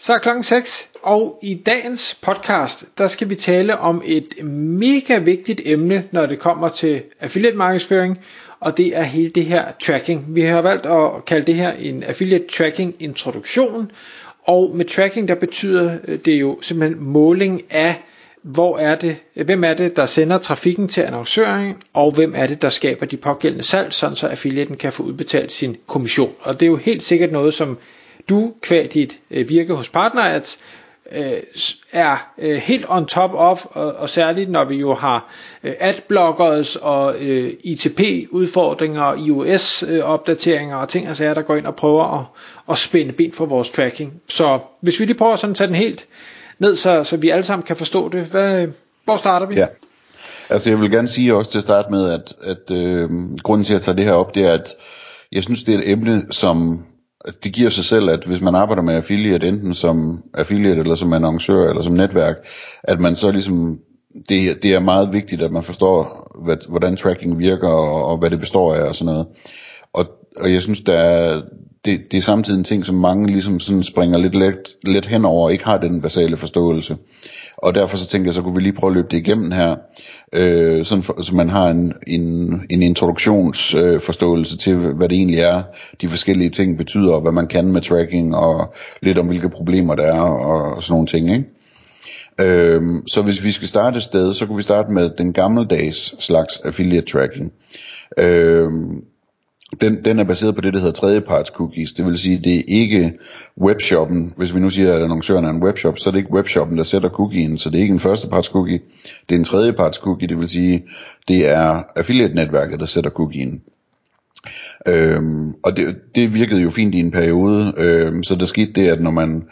Så er klokken 6, og i dagens podcast, der skal vi tale om et mega vigtigt emne, når det kommer til affiliate markedsføring, og det er hele det her tracking. Vi har valgt at kalde det her en affiliate tracking introduktion, og med tracking, der betyder øh, det jo simpelthen måling af, hvor er det, hvem er det, der sender trafikken til annoncøren, og hvem er det, der skaber de pågældende salg, sådan så affiliaten kan få udbetalt sin kommission. Og det er jo helt sikkert noget, som du kvæg dit øh, virke hos PartnerAds øh, er øh, helt on top of, og, og særligt når vi jo har øh, adblockers og øh, ITP-udfordringer, iOS-opdateringer øh, og ting og sager, der går ind og prøver at, at spænde ben for vores tracking. Så hvis vi lige prøver sådan at tage den helt ned, så, så vi alle sammen kan forstå det, hvad, hvor starter vi? Ja. Altså jeg vil gerne sige også til at starte med, at, at øh, grunden til at tage det her op, det er, at jeg synes, det er et emne, som det giver sig selv, at hvis man arbejder med affiliate, enten som affiliate eller som annoncør eller som netværk, at man så ligesom, det, det er meget vigtigt, at man forstår, hvad, hvordan tracking virker og, og hvad det består af og sådan noget. Og, og jeg synes, der er, det, det er samtidig en ting, som mange ligesom sådan springer lidt let, let henover og ikke har den basale forståelse. Og derfor så tænkte jeg, så kunne vi lige prøve at løbe det igennem her, øh, sådan for, så man har en, en, en introduktionsforståelse øh, til, hvad det egentlig er, de forskellige ting betyder, og hvad man kan med tracking, og lidt om hvilke problemer der er, og, og sådan nogle ting, ikke? Øh, så hvis vi skal starte et sted, så kunne vi starte med den gammeldags slags affiliate tracking. Øh, den, den er baseret på det, der hedder tredjeparts cookies. Det vil sige, det er ikke webshoppen. Hvis vi nu siger, at annoncøren er en webshop, så er det ikke webshoppen, der sætter cookien. Så det er ikke en førsteparts cookie. Det er en tredjeparts cookie. Det vil sige, det er affiliate-netværket, der sætter cookien. Øhm, og det, det virkede jo fint i en periode. Øhm, så der skete det, at når man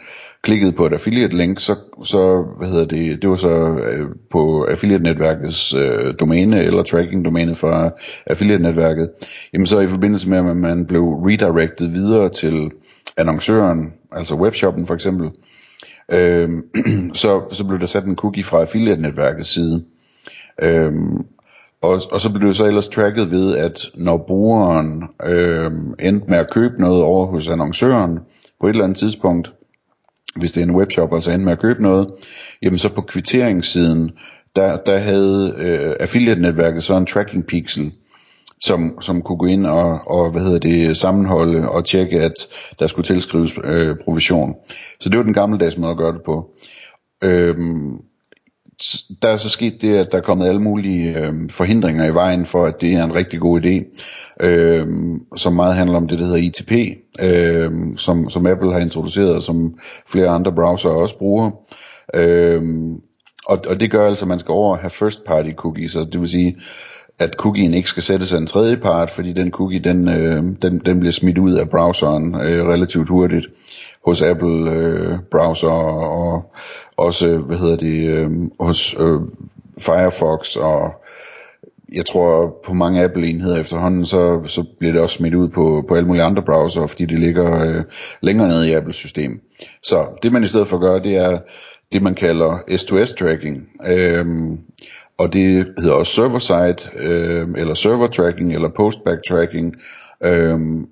klikkede på et affiliate link, så, så hvad hedder det, det var så øh, på affiliate netværkets øh, domæne eller tracking domæne fra affiliate netværket. Jamen så i forbindelse med at man blev redirected videre til annoncøren, altså webshoppen for eksempel, øh, så, så blev der sat en cookie fra affiliate netværkets side. Øh, og, og så blev det så ellers tracket ved, at når brugeren øh, endte med at købe noget over hos annoncøren på et eller andet tidspunkt, hvis det er en webshop, altså ende med at købe noget, jamen så på kvitteringssiden, der, der havde øh, affiliate-netværket så en tracking pixel, som, som kunne gå ind og, og hvad hedder det, sammenholde og tjekke, at der skulle tilskrives øh, provision. Så det var den gammeldags måde at gøre det på. Øhm, der er så sket det, at der er kommet alle mulige øh, forhindringer i vejen for, at det er en rigtig god idé, øh, som meget handler om det, der hedder ITP, øh, som, som Apple har introduceret, og som flere andre browser også bruger. Øh, og, og det gør altså, at man skal over have first party cookies, og det vil sige, at cookien ikke skal sættes af en tredje part, fordi den cookie, den, øh, den, den bliver smidt ud af browseren øh, relativt hurtigt hos Apple øh, browser og også, hvad hedder det, øh, hos øh, Firefox og jeg tror på mange Apple-enheder efterhånden, så, så bliver det også smidt ud på, på alle mulige andre browser, fordi det ligger øh, længere nede i Apples system. Så det man i stedet for gør, det er det man kalder S2S tracking. Øhm, og det hedder også server-side, øh, eller server tracking, eller postback tracking. Øhm,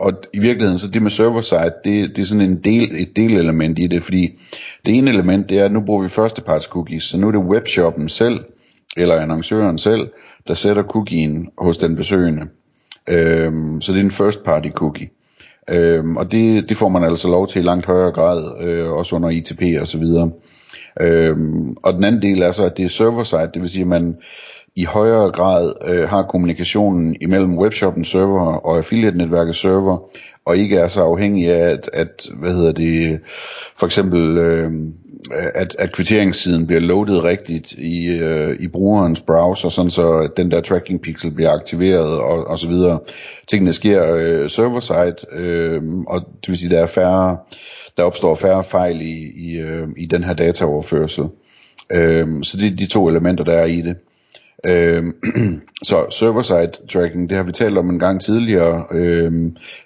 og i virkeligheden, så det med server-side, det, det er sådan en del, et delelement i det, fordi det ene element, det er, at nu bruger vi førsteparts cookies, så nu er det webshoppen selv, eller annoncøren selv, der sætter cookien hos den besøgende. Øhm, så det er en first party cookie. Øhm, og det, det får man altså lov til i langt højere grad, øh, også under ITP og så videre. Øhm, og den anden del er så, at det er server-side, det vil sige, at man i højere grad øh, har kommunikationen imellem webshoppens server og affiliate-netværkets server, og ikke er så afhængig af, at, at hvad hedder det, for eksempel, øh, at, at kvitteringssiden bliver loadet rigtigt i, øh, i brugerens browser, sådan så den der tracking pixel bliver aktiveret og, og så videre. Tingene sker øh, server-side, øh, og det vil sige, der er færre, der opstår færre fejl i, i, øh, i den her dataoverførsel. Øh, så det er de to elementer, der er i det. Øh, så server-side tracking, det har vi talt om en gang tidligere, øh,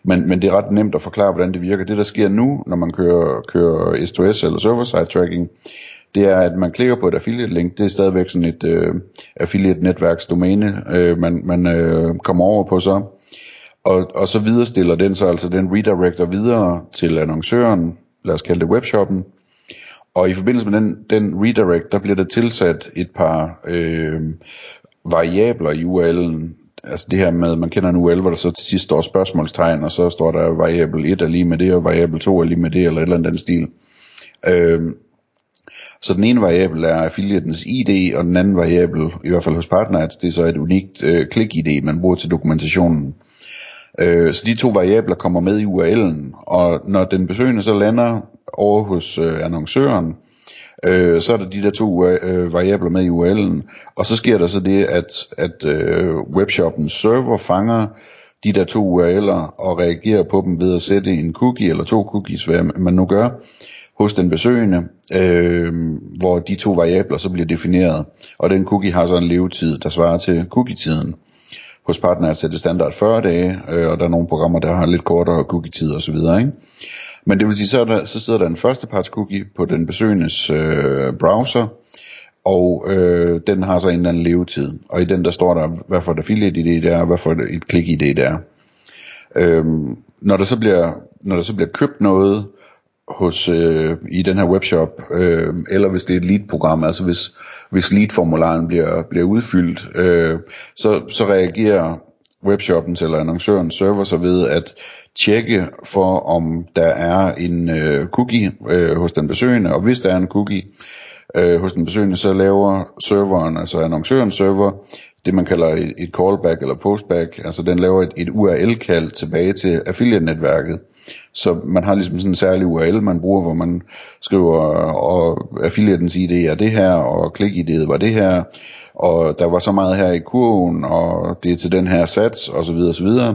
men, men det er ret nemt at forklare, hvordan det virker. Det der sker nu, når man kører, kører S2S eller server-side tracking, det er, at man klikker på et affiliate link, det er stadigvæk sådan et øh, affiliate netværksdomæne, øh, man, man øh, kommer over på så, og, og så viderestiller den så altså den redirector videre til annoncøren, lad os kalde det webshoppen, og i forbindelse med den, den redirect, der bliver der tilsat et par øh, variabler i URL'en. Altså det her med, man kender en URL, hvor der så til sidst står spørgsmålstegn, og så står der variabel 1 er lige med det, og variabel 2 er lige med det, eller et eller andet den stil. Øh, så den ene variabel er affiliatens ID, og den anden variabel, i hvert fald hos Partners, det er så et unikt øh, klik-ID, man bruger til dokumentationen. Øh, så de to variabler kommer med i URL'en, og når den besøgende så lander over hos øh, annoncøren, øh, så er der de der to øh, øh variabler med i URL'en, og så sker der så det, at, at øh, webshoppens server fanger de der to URL'er og reagerer på dem ved at sætte en cookie eller to cookies, hvad man nu gør, hos den besøgende, øh, hvor de to variabler så bliver defineret, og den cookie har så en levetid, der svarer til cookie-tiden. Hos partner er det standard 40 dage, øh, og der er nogle programmer, der har lidt kortere cookie-tid osv. Ikke? Men det vil sige, så, er der, så sidder der en førsteparts cookie på den besøgendes øh, browser, og øh, den har så en eller anden levetid. Og i den der står der, hvad for et affiliate ID det er, hvad for et klik ID det er. Øhm, når, der så bliver, når der så bliver købt noget hos øh, i den her webshop, øh, eller hvis det er et lead-program, altså hvis, hvis lead-formularen bliver, bliver udfyldt, øh, så, så reagerer webshoppens eller annoncørens server så ved at tjekke for, om der er en øh, cookie øh, hos den besøgende, og hvis der er en cookie øh, hos den besøgende, så laver serveren, altså annoncørens server, det man kalder et, et callback eller postback, altså den laver et, et URL-kald tilbage til affiliate-netværket. Så man har ligesom sådan en særlig URL, man bruger, hvor man skriver, og affiliatens ID er det her, og klik-ID'et var det her, og der var så meget her i kurven, og det er til den her sats, og så videre,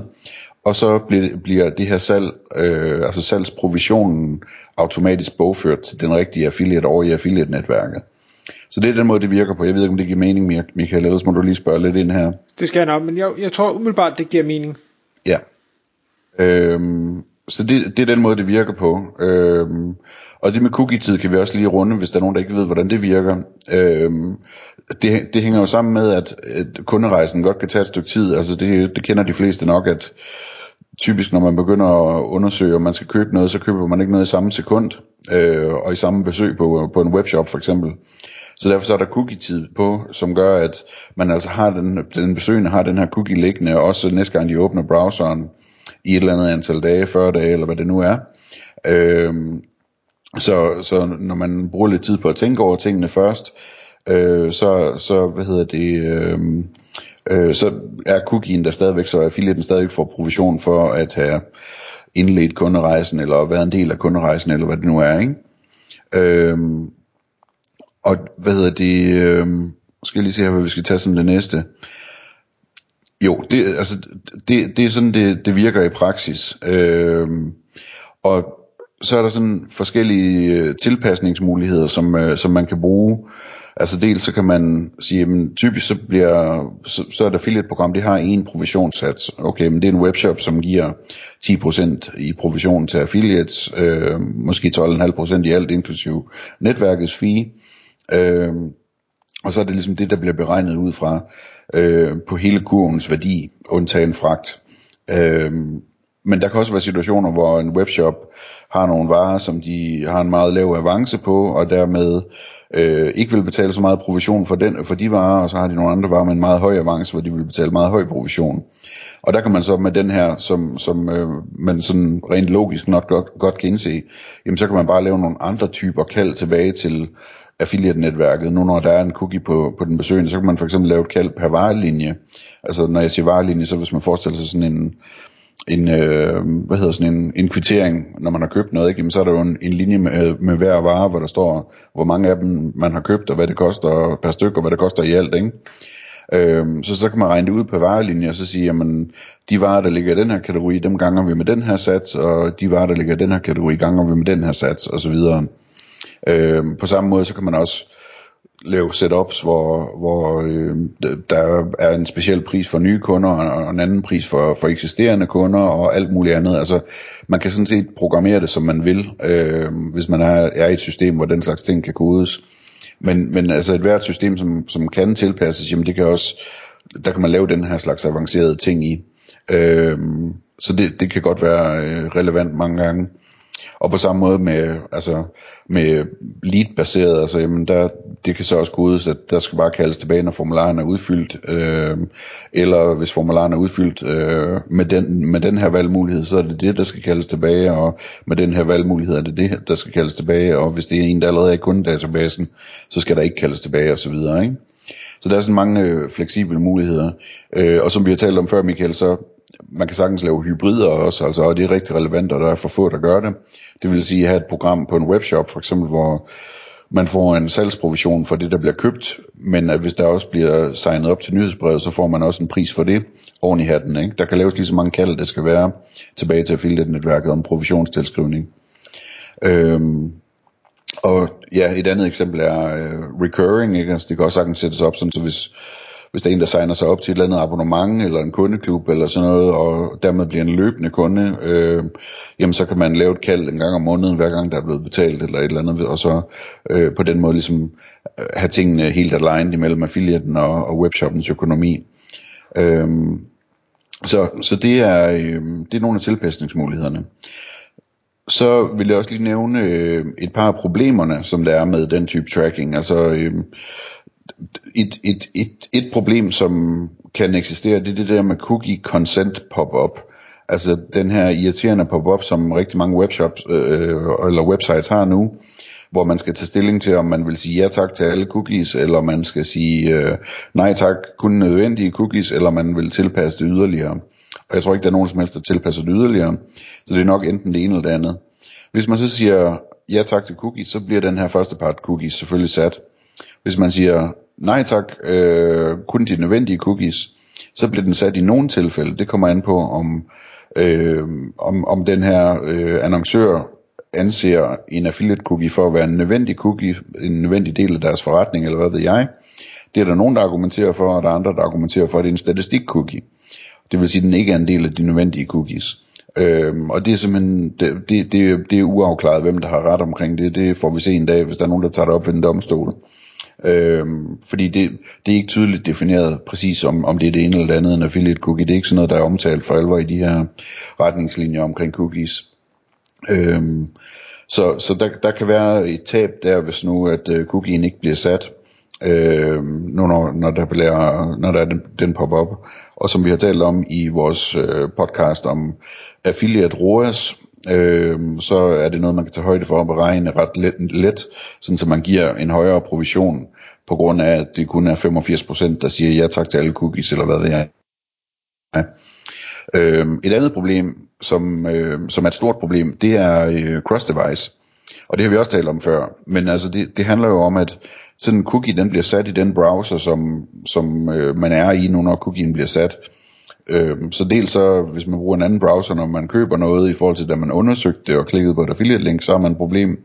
og så bliver, bliver det her salg, øh, altså salgsprovisionen automatisk bogført til den rigtige affiliate over i affiliate-netværket. Så det er den måde, det virker på. Jeg ved ikke, om det giver mening, Michael, ellers må du lige spørge lidt ind her. Det skal jeg nok, men jeg, jeg tror umiddelbart, det giver mening. Ja. Øhm, så det, det er den måde, det virker på. Øhm, og det med cookie-tid kan vi også lige runde, hvis der er nogen, der ikke ved, hvordan det virker. Øhm, det, det hænger jo sammen med, at, at kunderejsen godt kan tage et stykke tid. Altså det, det kender de fleste nok, at typisk når man begynder at undersøge, om man skal købe noget, så køber man ikke noget i samme sekund, øh, og i samme besøg på, på en webshop for eksempel. Så derfor så er der cookie-tid på, som gør, at man altså har den, den besøgende har den her cookie liggende, og også næste gang de åbner browseren i et eller andet antal dage, 40 dage, eller hvad det nu er. Øh, så, så når man bruger lidt tid på at tænke over tingene først, øh, så, så, hvad hedder det, øh, øh, så er cookien der stadigvæk, så affiliaten stadigvæk får provision for at have indledt kunderejsen, eller været en del af kunderejsen, eller hvad det nu er, ikke? Øhm, og hvad hedder det, øhm, skal jeg lige se her, hvad vi skal tage som det næste. Jo, det, altså, det, det er sådan, det, det virker i praksis. Øhm, og så er der sådan forskellige øh, tilpasningsmuligheder, som, øh, som man kan bruge. Altså dels så kan man sige, at typisk så bliver, så, så er et affiliate-program, det har en provisionssats. Okay, men det er en webshop, som giver 10% i provision til affiliates, øh, måske 12,5% i alt, inklusive netværkets fee. Øh, og så er det ligesom det, der bliver beregnet ud fra øh, på hele kurvens værdi, undtagen fragt. Øh, men der kan også være situationer, hvor en webshop har nogle varer, som de har en meget lav avance på, og dermed øh, ikke vil betale så meget provision for, den, for de varer, og så har de nogle andre varer med en meget høj avance, hvor de vil betale meget høj provision. Og der kan man så med den her, som, som øh, man sådan rent logisk nok godt, godt kan indse, jamen så kan man bare lave nogle andre typer kald tilbage til affiliate-netværket. Nu når der er en cookie på, på den besøgende, så kan man for eksempel lave et kald per varelinje. Altså når jeg siger varelinje, så hvis man forestiller sig sådan en, en, øh, hvad hedder sådan en, en kvittering, når man har købt noget, ikke? Jamen, så er der jo en, en linje med, med hver vare, hvor der står, hvor mange af dem man har købt, og hvad det koster per stykke, og hvad det koster i alt, ikke? Øhm, så så kan man regne det ud på varelinje, og så sige, jamen, de varer, der ligger i den her kategori, dem ganger vi med den her sats, og de varer, der ligger i den her kategori, ganger vi med den her sats, og så videre. Øhm, på samme måde, så kan man også lave setups, hvor, hvor øh, der er en speciel pris for nye kunder, og en anden pris for, for eksisterende kunder, og alt muligt andet. Altså, man kan sådan set programmere det, som man vil, øh, hvis man er, er i et system, hvor den slags ting kan kodes. Men, men altså et hvert system, som, som kan tilpasses, jamen det kan også, der kan man lave den her slags avancerede ting i. Øh, så det, det kan godt være øh, relevant mange gange. Og på samme måde med, altså, med lead-baseret, altså, jamen der, det kan så også kodes, at der skal bare kaldes tilbage, når formularen er udfyldt, øh, eller hvis formularen er udfyldt øh, med, den, med den her valgmulighed, så er det det, der skal kaldes tilbage, og med den her valgmulighed er det det, der skal kaldes tilbage, og hvis det er en, der allerede er i kundedatabasen, så skal der ikke kaldes tilbage, og så videre, ikke? Så der er sådan mange øh, fleksible muligheder. Øh, og som vi har talt om før, Michael, så man kan sagtens lave hybrider også, altså, og det er rigtig relevant, og der er for få, der gør det. Det vil sige at have et program på en webshop, for eksempel, hvor man får en salgsprovision for det, der bliver købt, men at hvis der også bliver signet op til nyhedsbrevet, så får man også en pris for det oven i hatten. Ikke? Der kan laves lige så mange kald, det skal være tilbage til affiliate-netværket om provisionstilskrivning. Øhm, og ja, et andet eksempel er øh, recurring, ikke? Altså, det kan også sagtens sættes op, sådan, så hvis hvis der er en, der signer sig op til et eller andet abonnement, eller en kundeklub, eller sådan noget, og dermed bliver en løbende kunde, øh, jamen så kan man lave et kald en gang om måneden, hver gang der er blevet betalt, eller et eller andet, og så øh, på den måde ligesom øh, have tingene helt aligned imellem affiliaten og, og webshoppens økonomi. Øh, så, så det er, øh, det er nogle af tilpasningsmulighederne. Så vil jeg også lige nævne øh, et par af problemerne, som der er med den type tracking. Altså, øh, et, et, et, et problem, som kan eksistere, det er det der med cookie consent pop-up. Altså den her irriterende pop-up, som rigtig mange webshops øh, eller websites har nu, hvor man skal tage stilling til, om man vil sige ja tak til alle cookies, eller man skal sige øh, nej tak, kun nødvendige cookies, eller man vil tilpasse det yderligere. Og jeg tror ikke, der er nogen som helst, der tilpasser det yderligere. Så det er nok enten det ene eller det andet. Hvis man så siger ja tak til cookies, så bliver den her første part cookies selvfølgelig sat. Hvis man siger nej tak, øh, kun de nødvendige cookies, så bliver den sat i nogle tilfælde. Det kommer an på, om, øh, om, om den her øh, annoncør anser en affiliate cookie for at være en nødvendig cookie, en nødvendig del af deres forretning, eller hvad ved jeg. Det er der nogen, der argumenterer for, og der er andre, der argumenterer for, at det er en statistik cookie. Det vil sige, at den ikke er en del af de nødvendige cookies. Øhm, og det er simpelthen, det, det, det, det er uafklaret, hvem der har ret omkring det. Det får vi se en dag, hvis der er nogen, der tager det op ved en domstol. Øhm, fordi det, det er ikke tydeligt defineret præcis om, om det er det ene eller det andet en affiliate cookie. Det er ikke sådan noget, der er omtalt for alvor i de her retningslinjer omkring cookies. Øhm, så så der, der kan være et tab der, hvis nu at øh, cookien ikke bliver sat, øh, nu når, når der bliver, når der er den, den pop op og som vi har talt om i vores øh, podcast om affiliate ROAS, øh, så er det noget, man kan tage højde for at beregne ret let, let sådan så man giver en højere provision, på grund af, at det kun er 85%, der siger ja tak til alle cookies, eller hvad ved jeg. Ja. Øh, et andet problem, som, øh, som er et stort problem, det er øh, cross-device. Og det har vi også talt om før. Men altså det, det handler jo om, at sådan en cookie, den bliver sat i den browser, som, som øh, man er i nu, når cookien bliver sat. Øh, Øhm, så dels så, hvis man bruger en anden browser, når man køber noget, i forhold til da man undersøgte det og klikkede på et affiliate link, så har man et problem.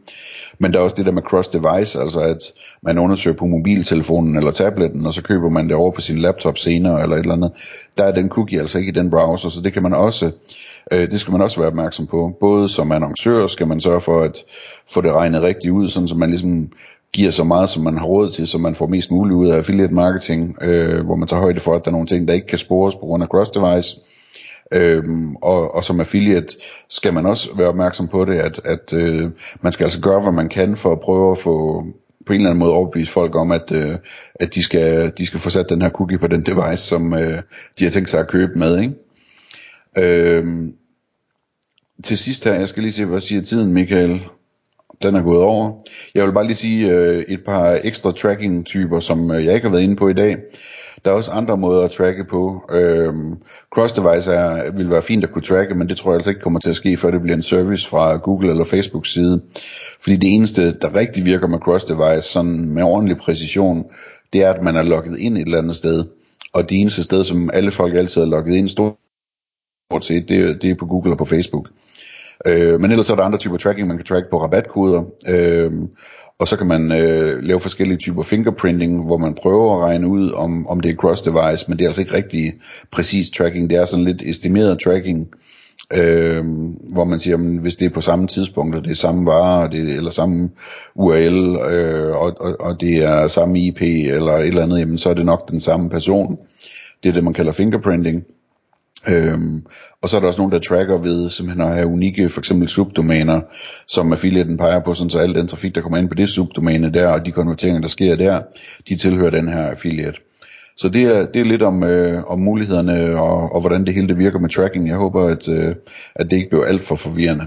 Men der er også det der med cross-device, altså at man undersøger på mobiltelefonen eller tabletten, og så køber man det over på sin laptop senere eller et eller andet. Der er den cookie altså ikke i den browser, så det kan man også, øh, det skal man også være opmærksom på. Både som annoncør skal man sørge for at få det regnet rigtigt ud, sådan så man ligesom giver så meget, som man har råd til, så man får mest muligt ud af affiliate marketing, øh, hvor man tager højde for, at der er nogle ting, der ikke kan spores på grund af cross-device. Øhm, og, og som affiliate skal man også være opmærksom på det, at, at øh, man skal altså gøre, hvad man kan for at prøve at få på en eller anden måde overbevise folk om, at, øh, at de, skal, de skal få sat den her cookie på den device, som øh, de har tænkt sig at købe med. Ikke? Øhm, til sidst her, jeg skal lige se, hvad siger tiden, Michael? den er gået over. Jeg vil bare lige sige øh, et par ekstra tracking-typer, som øh, jeg ikke har været inde på i dag. Der er også andre måder at tracke på. Øhm, cross-device er, vil være fint at kunne tracke, men det tror jeg altså ikke kommer til at ske, før det bliver en service fra Google eller Facebook side. Fordi det eneste, der rigtig virker med cross-device, sådan med ordentlig præcision, det er, at man er logget ind et eller andet sted. Og det eneste sted, som alle folk altid er logget ind stort stort set, det, det er på Google og på Facebook. Øh, men ellers er der andre typer tracking, man kan track på rabatkoder. Øh, Og så kan man øh, lave forskellige typer fingerprinting, hvor man prøver at regne ud, om, om det er cross-device, men det er altså ikke rigtig præcis tracking. Det er sådan lidt estimeret tracking, øh, hvor man siger, at hvis det er på samme tidspunkt, og det er samme vare, det, eller samme URL, øh, og, og, og det er samme IP, eller et eller andet, jamen, så er det nok den samme person. Det er det, man kalder fingerprinting. Øhm, og så er der også nogen, der tracker ved simpelthen at have unikke, for eksempel subdomæner, som affiliaten peger på, sådan så al den trafik, der kommer ind på det subdomæne der, og de konverteringer, der sker der, de tilhører den her affiliate. Så det er, det er lidt om, øh, om mulighederne og, og hvordan det hele det virker med tracking. Jeg håber, at, øh, at det ikke bliver alt for forvirrende.